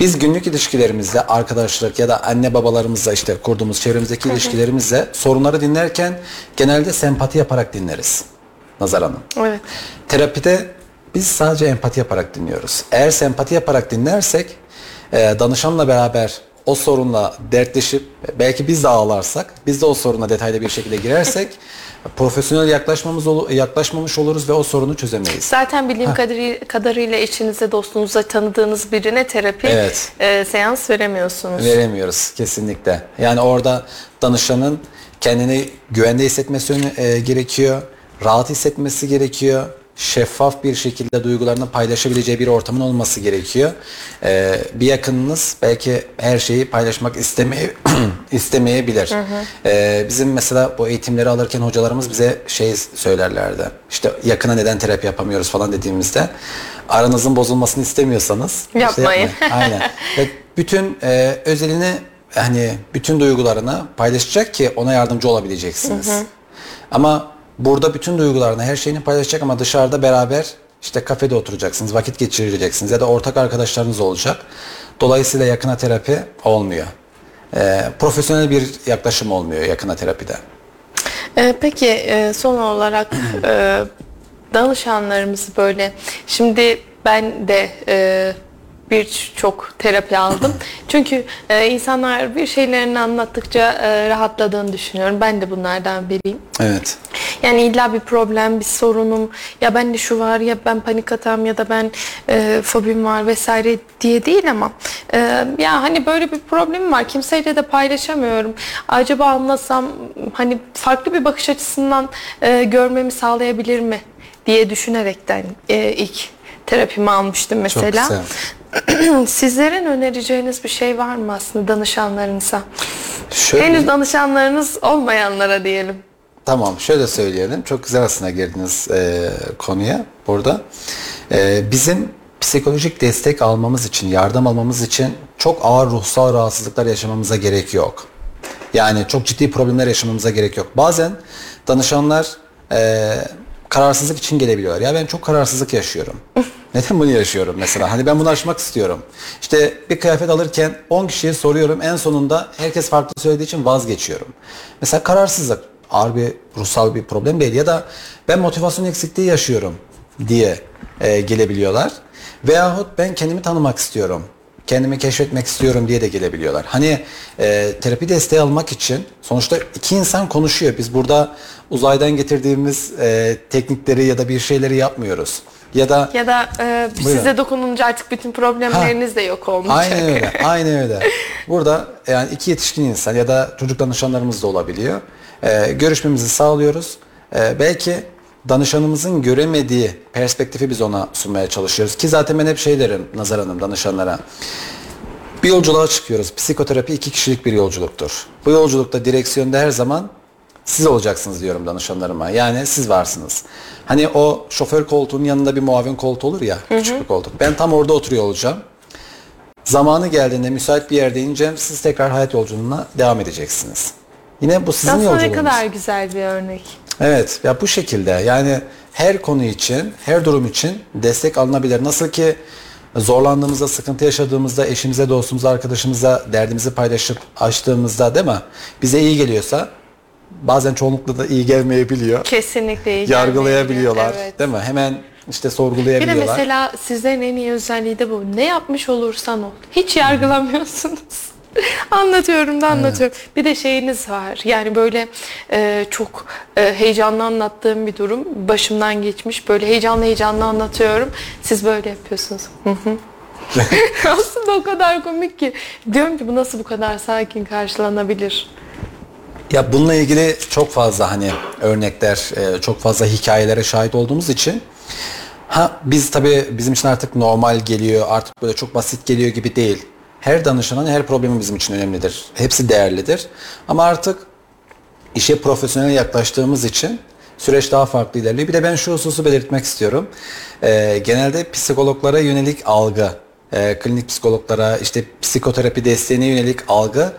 Biz günlük ilişkilerimizde arkadaşlık ya da anne babalarımızla işte kurduğumuz çevremizdeki ilişkilerimizle sorunları dinlerken genelde sempati yaparak dinleriz. Nazar Hanım. Evet. Terapide biz sadece empati yaparak dinliyoruz. Eğer sempati yaparak dinlersek e, danışanla beraber o sorunla dertleşip belki biz de ağlarsak, biz de o soruna detaylı bir şekilde girersek <laughs> profesyonel yaklaşmamız olu- yaklaşmamış oluruz ve o sorunu çözemeyiz. Zaten bildiğim kadari- kadarıyla eşinize, dostunuza tanıdığınız birine terapi Evet. e, seans veremiyorsunuz. Veremiyoruz kesinlikle. Yani orada danışanın kendini güvende hissetmesi e, gerekiyor, rahat hissetmesi gerekiyor, şeffaf bir şekilde duygularını paylaşabileceği bir ortamın olması gerekiyor. E, bir yakınınız belki her şeyi paylaşmak istemeye <clears throat> istemeyebilir. E, bizim mesela bu eğitimleri alırken hocalarımız bize şey söylerlerdi. İşte yakına neden terapi yapamıyoruz falan dediğimizde aranızın bozulmasını istemiyorsanız işte Yapmayın. Aynen. <laughs> Ve bütün e, özelini hani bütün duygularını paylaşacak ki ona yardımcı olabileceksiniz. Ama burada bütün duygularını, her şeyini paylaşacak ama dışarıda beraber işte kafede oturacaksınız, vakit geçireceksiniz ya da ortak arkadaşlarınız olacak. Dolayısıyla yakına terapi olmuyor. E, profesyonel bir yaklaşım olmuyor yakına terapide. E, peki e, son olarak e, danışanlarımız böyle şimdi ben de e, birçok terapi aldım. Çünkü e, insanlar bir şeylerini anlattıkça e, rahatladığını düşünüyorum. Ben de bunlardan biriyim. Evet. Yani illa bir problem, bir sorunum, ya bende şu var, ya ben panik atağım ya da ben e, fobim var vesaire diye değil ama e, ya hani böyle bir problemim var. Kimseyle de paylaşamıyorum. Acaba anlasam hani farklı bir bakış açısından e, görmemi sağlayabilir mi diye düşünerekten e, ilk terapimi almıştım Çok mesela. güzel. <clears throat> Sizlerin önereceğiniz bir şey var mı aslında danışanlarınıza? Şöyle, Henüz danışanlarınız olmayanlara diyelim. Tamam şöyle söyleyelim. Çok güzel aslında girdiniz e, konuya burada. E, bizim psikolojik destek almamız için, yardım almamız için çok ağır ruhsal rahatsızlıklar yaşamamıza gerek yok. Yani çok ciddi problemler yaşamamıza gerek yok. Bazen danışanlar e, kararsızlık için gelebiliyorlar. Ya ben çok kararsızlık yaşıyorum. <laughs> Neden bunu yaşıyorum mesela? Hani ben bunu aşmak istiyorum. İşte bir kıyafet alırken 10 kişiye soruyorum. En sonunda herkes farklı söylediği için vazgeçiyorum. Mesela kararsızlık ağır bir ruhsal bir problem değil ya da ben motivasyon eksikliği yaşıyorum diye e, gelebiliyorlar. Veyahut ben kendimi tanımak istiyorum. Kendimi keşfetmek istiyorum diye de gelebiliyorlar. Hani e, terapi desteği almak için sonuçta iki insan konuşuyor. Biz burada uzaydan getirdiğimiz e, teknikleri ya da bir şeyleri yapmıyoruz. Ya da Ya da e, Buyurun. size dokununca artık bütün problemleriniz de yok olmayacak. Aynen öyle. <laughs> Aynen öyle. Burada yani iki yetişkin insan ya da çocuk danışanlarımız da olabiliyor. Ee, görüşmemizi sağlıyoruz. Ee, belki danışanımızın göremediği perspektifi biz ona sunmaya çalışıyoruz. Ki zaten ben hep şey derim Nazar Hanım danışanlara. Bir yolculuğa çıkıyoruz. Psikoterapi iki kişilik bir yolculuktur. Bu yolculukta direksiyonda her zaman siz olacaksınız diyorum danışanlarıma. Yani siz varsınız. Hani o şoför koltuğunun yanında bir muavin koltuğu olur ya, küçük bir koltuk. Ben tam orada oturuyor olacağım. Zamanı geldiğinde müsait bir yerde ineceğim. Siz tekrar hayat yolculuğuna devam edeceksiniz. Yine bu sizin Aslında ne yolculuğunuz. kadar güzel bir örnek. Evet ya bu şekilde yani her konu için her durum için destek alınabilir. Nasıl ki zorlandığımızda sıkıntı yaşadığımızda eşimize dostumuza arkadaşımıza derdimizi paylaşıp açtığımızda değil mi bize iyi geliyorsa bazen çoğunlukla da iyi gelmeyebiliyor. Kesinlikle iyi Yargılayabiliyorlar Evet. değil mi? Hemen işte Bir de sorgulayabiliyorlar. mesela sizlerin en iyi özelliği de bu. Ne yapmış olursan ol. Hiç yargılamıyorsunuz. <laughs> anlatıyorum da anlatıyorum. Bir de şeyiniz var. Yani böyle e, çok e, heyecanlı anlattığım bir durum. Başımdan geçmiş. Böyle heyecanlı heyecanlı anlatıyorum. Siz böyle yapıyorsunuz. Hı hı. <laughs> <laughs> Aslında o kadar komik ki. Diyorum ki bu nasıl bu kadar sakin karşılanabilir? Ya bununla ilgili çok fazla hani örnekler, e, çok fazla hikayelere şahit olduğumuz için ha biz tabii bizim için artık normal geliyor, artık böyle çok basit geliyor gibi değil. Her danışanın her problemi bizim için önemlidir. Hepsi değerlidir. Ama artık işe profesyonel yaklaştığımız için süreç daha farklı ilerliyor. Bir de ben şu hususu belirtmek istiyorum. Ee, genelde psikologlara yönelik algı, e, klinik psikologlara, işte psikoterapi desteğine yönelik algı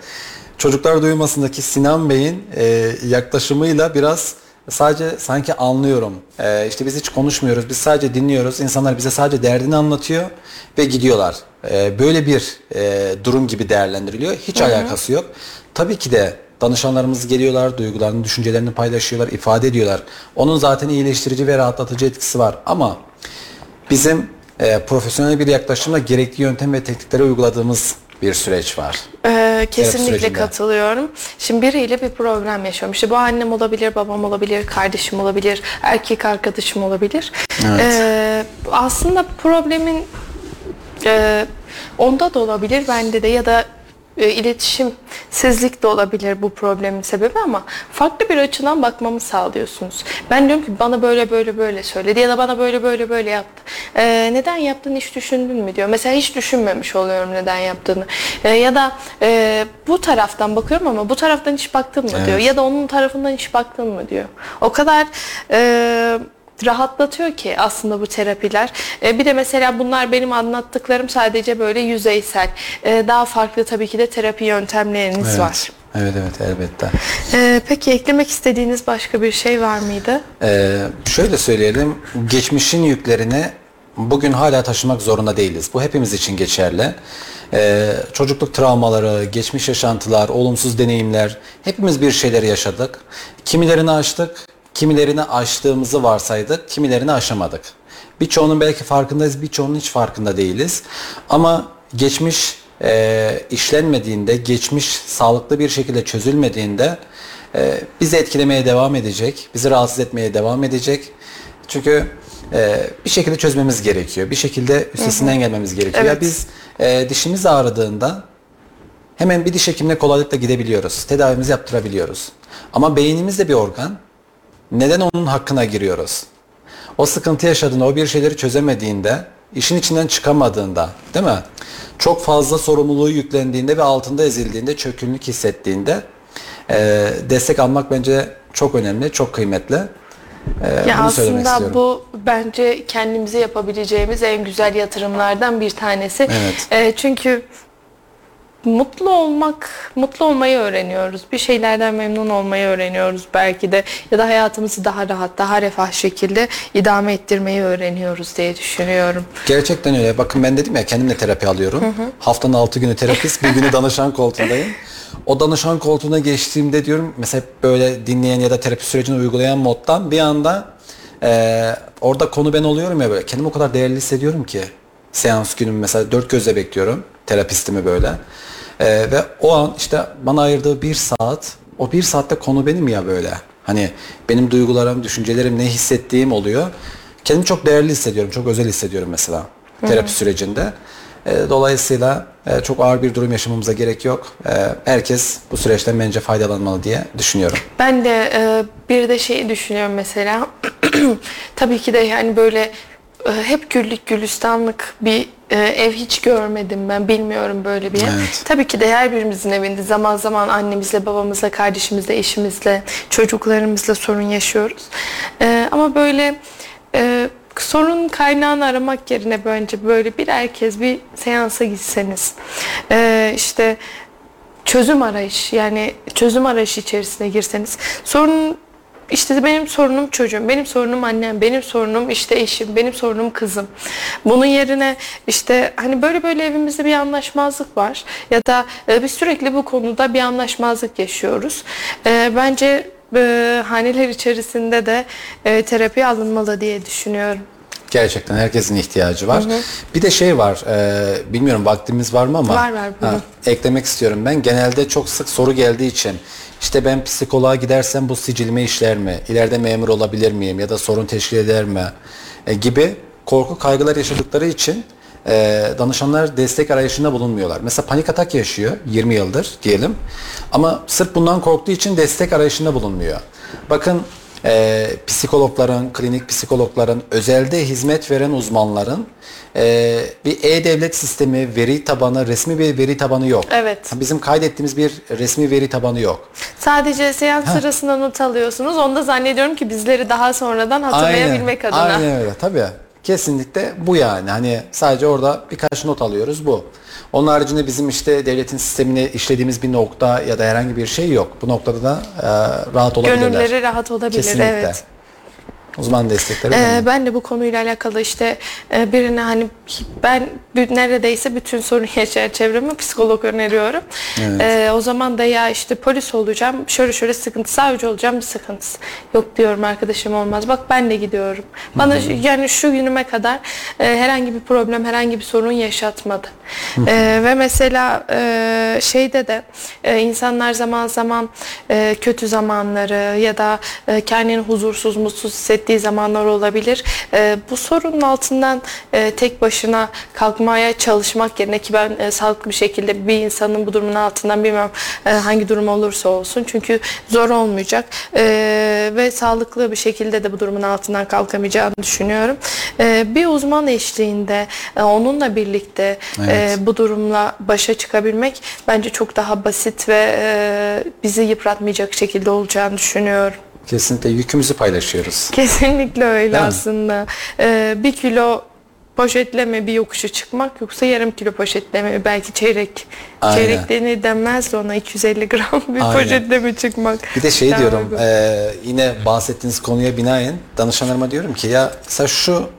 çocuklar duymasındaki Sinan Bey'in e, yaklaşımıyla biraz sadece sanki anlıyorum. E, işte biz hiç konuşmuyoruz, biz sadece dinliyoruz. İnsanlar bize sadece derdini anlatıyor ve gidiyorlar. E, böyle bir e, durum gibi değerlendiriliyor. Hiç alakası yok. Tabii ki de danışanlarımız geliyorlar, duygularını, düşüncelerini paylaşıyorlar, ifade ediyorlar. Onun zaten iyileştirici ve rahatlatıcı etkisi var. Ama bizim e, profesyonel bir yaklaşımla gerekli yöntem ve teknikleri uyguladığımız bir süreç var. Ee, kesinlikle katılıyorum. Şimdi biriyle bir problem yaşıyorum. İşte bu annem olabilir, babam olabilir, kardeşim olabilir, erkek arkadaşım olabilir. Evet. Ee, aslında problemin e, onda da olabilir, bende de ya da e, iletişimsizlik de olabilir bu problemin sebebi ama farklı bir açıdan bakmamı sağlıyorsunuz. Ben diyorum ki bana böyle böyle böyle söyledi ya da bana böyle böyle böyle yaptı. Ee, neden yaptın hiç düşündün mü diyor. Mesela hiç düşünmemiş oluyorum neden yaptığını. Ee, ya da e, bu taraftan bakıyorum ama bu taraftan hiç baktın mı diyor. Evet. Ya da onun tarafından hiç baktın mı diyor. O kadar e, rahatlatıyor ki aslında bu terapiler. E, bir de mesela bunlar benim anlattıklarım sadece böyle yüzeysel. E, daha farklı tabii ki de terapi yöntemleriniz Evet. var. Evet evet elbette. E, peki eklemek istediğiniz başka bir şey var mıydı? Ee, şöyle söyleyelim, geçmişin yüklerini bugün hala taşımak zorunda değiliz. Bu hepimiz için geçerli. Ee, çocukluk travmaları, geçmiş yaşantılar, olumsuz deneyimler, hepimiz bir şeyleri yaşadık. Kimilerini aştık, kimilerini aştığımızı varsaydık, kimilerini aşamadık. Birçoğunun belki farkındayız, birçoğunun hiç farkında değiliz. Ama geçmiş e, işlenmediğinde, geçmiş sağlıklı bir şekilde çözülmediğinde e, bizi etkilemeye devam edecek, bizi rahatsız etmeye devam edecek. Çünkü e, bir şekilde çözmemiz gerekiyor, bir şekilde üstesinden gelmemiz gerekiyor. Evet. Ya biz e, dişimiz ağrıdığında hemen bir diş hekimine kolaylıkla gidebiliyoruz, tedavimizi yaptırabiliyoruz. Ama beynimiz de bir organ. Neden onun hakkına giriyoruz? O sıkıntı yaşadığında, o bir şeyleri çözemediğinde, işin içinden çıkamadığında, değil mi? Çok fazla sorumluluğu yüklendiğinde ve altında ezildiğinde, çökünlük hissettiğinde e, destek almak bence çok önemli, çok kıymetli. E, Ya aslında bu bence kendimize yapabileceğimiz en güzel yatırımlardan bir tanesi. Evet. E, çünkü mutlu olmak, mutlu olmayı öğreniyoruz. Bir şeylerden memnun olmayı öğreniyoruz belki de ya da hayatımızı daha rahat, daha refah şekilde idame ettirmeyi öğreniyoruz diye düşünüyorum. Gerçekten öyle. Bakın ben dedim ya kendimle terapi alıyorum. Haftanın 6 günü terapist, bir günü danışan koltuğundayım. O danışan koltuğuna geçtiğimde diyorum mesela böyle dinleyen ya da terapi sürecini uygulayan moddan bir anda eee, orada konu ben oluyorum ya böyle kendimi o kadar değerli hissediyorum ki seans günüm mesela dört gözle bekliyorum terapistimi böyle Eee, ve o an işte bana ayırdığı bir saat o bir saatte konu benim ya böyle hani benim duygularım düşüncelerim ne hissettiğim oluyor kendimi çok değerli hissediyorum, çok özel hissediyorum mesela terapi sürecinde. E, dolayısıyla e, çok ağır bir durum yaşamamıza gerek yok. E, herkes bu süreçten bence faydalanmalı diye düşünüyorum. Ben de e, bir de şeyi düşünüyorum mesela. <clears throat> Tabii ki de yani böyle e, hep güllük gülistanlık bir e, ev hiç görmedim ben. Bilmiyorum böyle bir. Evet. Tabii ki de her birimizin evinde zaman zaman annemizle, babamızla, kardeşimizle, eşimizle, çocuklarımızla sorun yaşıyoruz. E, ama böyle e, sorun kaynağını aramak yerine bence böyle bir herkes bir seansa gitseniz. E, işte çözüm arayış yani çözüm arayışı içerisine girseniz sorun işte benim sorunum çocuğum, benim sorunum annem, benim sorunum işte eşim, benim sorunum kızım. Bunun yerine işte hani böyle böyle evimizde bir anlaşmazlık var ya da e, biz sürekli bu konuda bir anlaşmazlık yaşıyoruz. E, bence e, haneler içerisinde de e, terapi alınmalı diye düşünüyorum. Gerçekten herkesin ihtiyacı var. Bir de şey var, e, bilmiyorum vaktimiz var mı ama Var, var, buyurun. eklemek istiyorum ben. Genelde çok sık soru geldiği için işte ben psikoloğa gidersem bu sicilime işler mi? İleride memur olabilir miyim? Ya da sorun teşkil eder mi? E, gibi korku kaygılar yaşadıkları için e, danışanlar destek arayışında bulunmuyorlar. Mesela panik atak yaşıyor 20 yıldır diyelim. Ama sırf bundan korktuğu için destek arayışında bulunmuyor. Bakın e, psikologların, klinik psikologların, özelde hizmet veren uzmanların e, bir e-devlet sistemi, veri tabanı, resmi bir veri tabanı yok. Evet. Bizim kaydettiğimiz bir resmi veri tabanı yok. Sadece seans sırasında not alıyorsunuz. Onu da zannediyorum ki bizleri daha sonradan hatırlayabilmek adına. Aynen öyle tabii. Kesinlikle bu yani. Hani sadece orada birkaç not alıyoruz bu. Onun haricinde bizim işte devletin sistemini işlediğimiz bir nokta ya da herhangi bir şey yok. Bu noktada da e, rahat olabilirler. Gönülleri rahat olabilir. Kesinlikle. Evet. Uzman destekleri Ee, ben de bu konuyla alakalı işte e, birine hani ben neredeyse bütün sorun yaşayan çevreme psikolog öneriyorum. Ee, o zaman da ya işte polis olacağım, şöyle şöyle sıkıntı, savcı olacağım bir sıkıntısı. Yok diyorum arkadaşım olmaz. Bak ben de gidiyorum. Bana şu- yani şu günüme kadar e, herhangi bir problem, herhangi bir sorun yaşatmadı. Ee, ve mesela e, şeyde de e, insanlar zaman zaman e, kötü zamanları ya da e, kendini huzursuz, mutsuz hissettiği zamanlar olabilir. E, bu sorunun altından e, tek başına kalkmaya çalışmak yerine ki ben e, sağlıklı bir şekilde bir insanın bu durumun altından bilmiyorum e, hangi durum olursa olsun çünkü zor olmayacak E, ve sağlıklı bir şekilde de bu durumun altından kalkamayacağını düşünüyorum. E, bir uzman eşliğinde e, onunla birlikte e, Evet. bu durumla başa çıkabilmek bence çok daha basit ve e, bizi yıpratmayacak şekilde olacağını düşünüyorum. Kesinlikle yükümüzü paylaşıyoruz. Kesinlikle öyle Değil mi? aslında. Ee, bir kilo poşetleme bir yokuşu çıkmak yoksa yarım kilo poşetleme belki çeyrek Aynen. çeyrek denir denmez de ona 250 gram bir Aynen. poşetleme çıkmak. Bir de şey Daha diyorum, uygun. e, yine bahsettiğiniz konuya binaen danışanlarıma diyorum ki ya mesela şu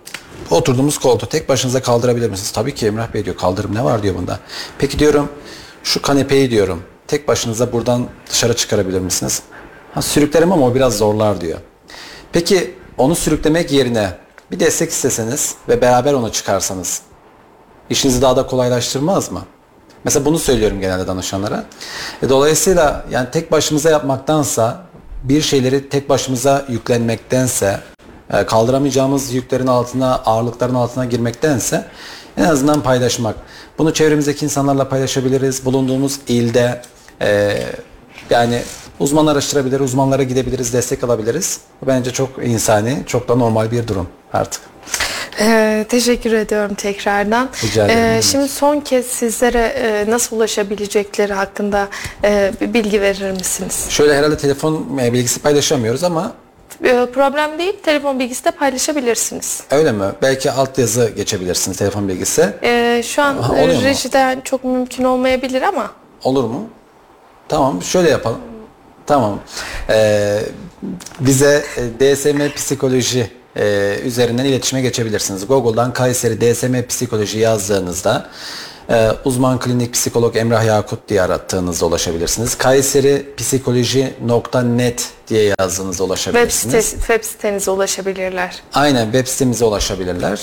oturduğumuz koltuğu tek başınıza kaldırabilir misiniz? Tabii ki Emrah Bey diyor kaldırım ne var diyor bunda. Peki diyorum şu kanepeyi diyorum tek başınıza buradan dışarı çıkarabilir misiniz? Ha, sürüklerim ama o biraz zorlar diyor. Peki onu sürüklemek yerine bir destek isteseniz ve beraber onu çıkarsanız işinizi daha da kolaylaştırmaz mı? Mesela bunu söylüyorum genelde danışanlara. E, dolayısıyla yani tek başımıza yapmaktansa bir şeyleri tek başımıza yüklenmektense e, kaldıramayacağımız yüklerin altına, ağırlıkların altına girmektense en azından paylaşmak. Bunu çevremizdeki insanlarla paylaşabiliriz. Bulunduğumuz ilde e, yani uzman araştırabilir, uzmanlara gidebiliriz, destek alabiliriz. Bu bence çok insani, çok da normal bir durum artık. Ee, teşekkür ediyorum tekrardan. Rica ederim, Ee, şimdi son kez sizlere e, nasıl ulaşabilecekleri hakkında e, bir bilgi verir misiniz? Şöyle herhalde telefon e, bilgisi paylaşamıyoruz ama E, problem değil, telefon bilgisi de paylaşabilirsiniz. Öyle mi? Belki altyazı geçebilirsiniz telefon bilgisi. E, şu an Ha, e, oluyor mu? rejiden çok mümkün olmayabilir ama Olur mu? Tamam şöyle yapalım. Tamam. Ee, bize e, DSM psikoloji e, üzerinden iletişime geçebilirsiniz. Google'dan Kayseri DSM psikoloji yazdığınızda e, uzman klinik psikolog Emrah Yakut diye arattığınızda ulaşabilirsiniz. Kayseri psikoloji.net diye yazdığınızda web, ulaşabilirsiniz. sitesi, web sitenize ulaşabilirler. Aynen web sitemize ulaşabilirler.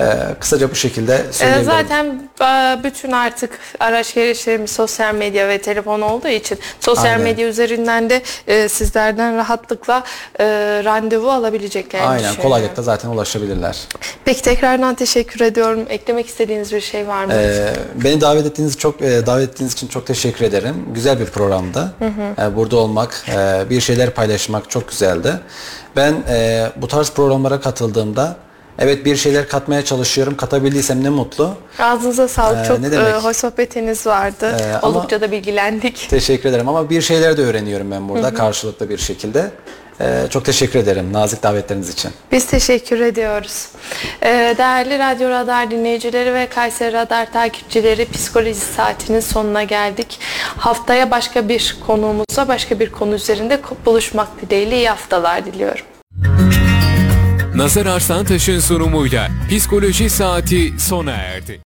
E, kısaca bu şekilde Ee, söyleyebilirim. Zaten e, bütün artık araç gereçlerimiz sosyal medya ve telefon olduğu için sosyal Aynen. medya üzerinden de e, sizlerden rahatlıkla e, randevu alabileceklerini Aynen kolaylıkla zaten ulaşabilirler. Peki tekrardan teşekkür ediyorum. Eklemek istediğiniz bir şey var mı? Ee, beni davet ettiğiniz çok e, davet ettiğiniz için çok teşekkür ederim. Güzel bir programdı. Ee, burada olmak, e, bir şeyler paylaşmak çok güzeldi. Ben e, bu tarz programlara katıldığımda evet bir şeyler katmaya çalışıyorum. Katabildiysem ne mutlu. Ağzınıza sağlık. Ee, Çok ne demek? e, hoş sohbetiniz vardı. Ee, Oldukça da bilgilendik. <laughs> Teşekkür ederim ama bir şeyler de öğreniyorum ben burada karşılıklı bir şekilde. Ee, çok teşekkür ederim nazik davetleriniz için. Biz teşekkür ediyoruz. Ee, değerli Radyo Radar dinleyicileri ve Kayseri Radar takipçileri psikoloji saatinin sonuna geldik. Haftaya başka bir konuğumuzla başka bir konu üzerinde buluşmak dileğiyle iyi haftalar diliyorum. Nazar Arslantaş'ın sunumuyla Psikoloji Saati sona erdi.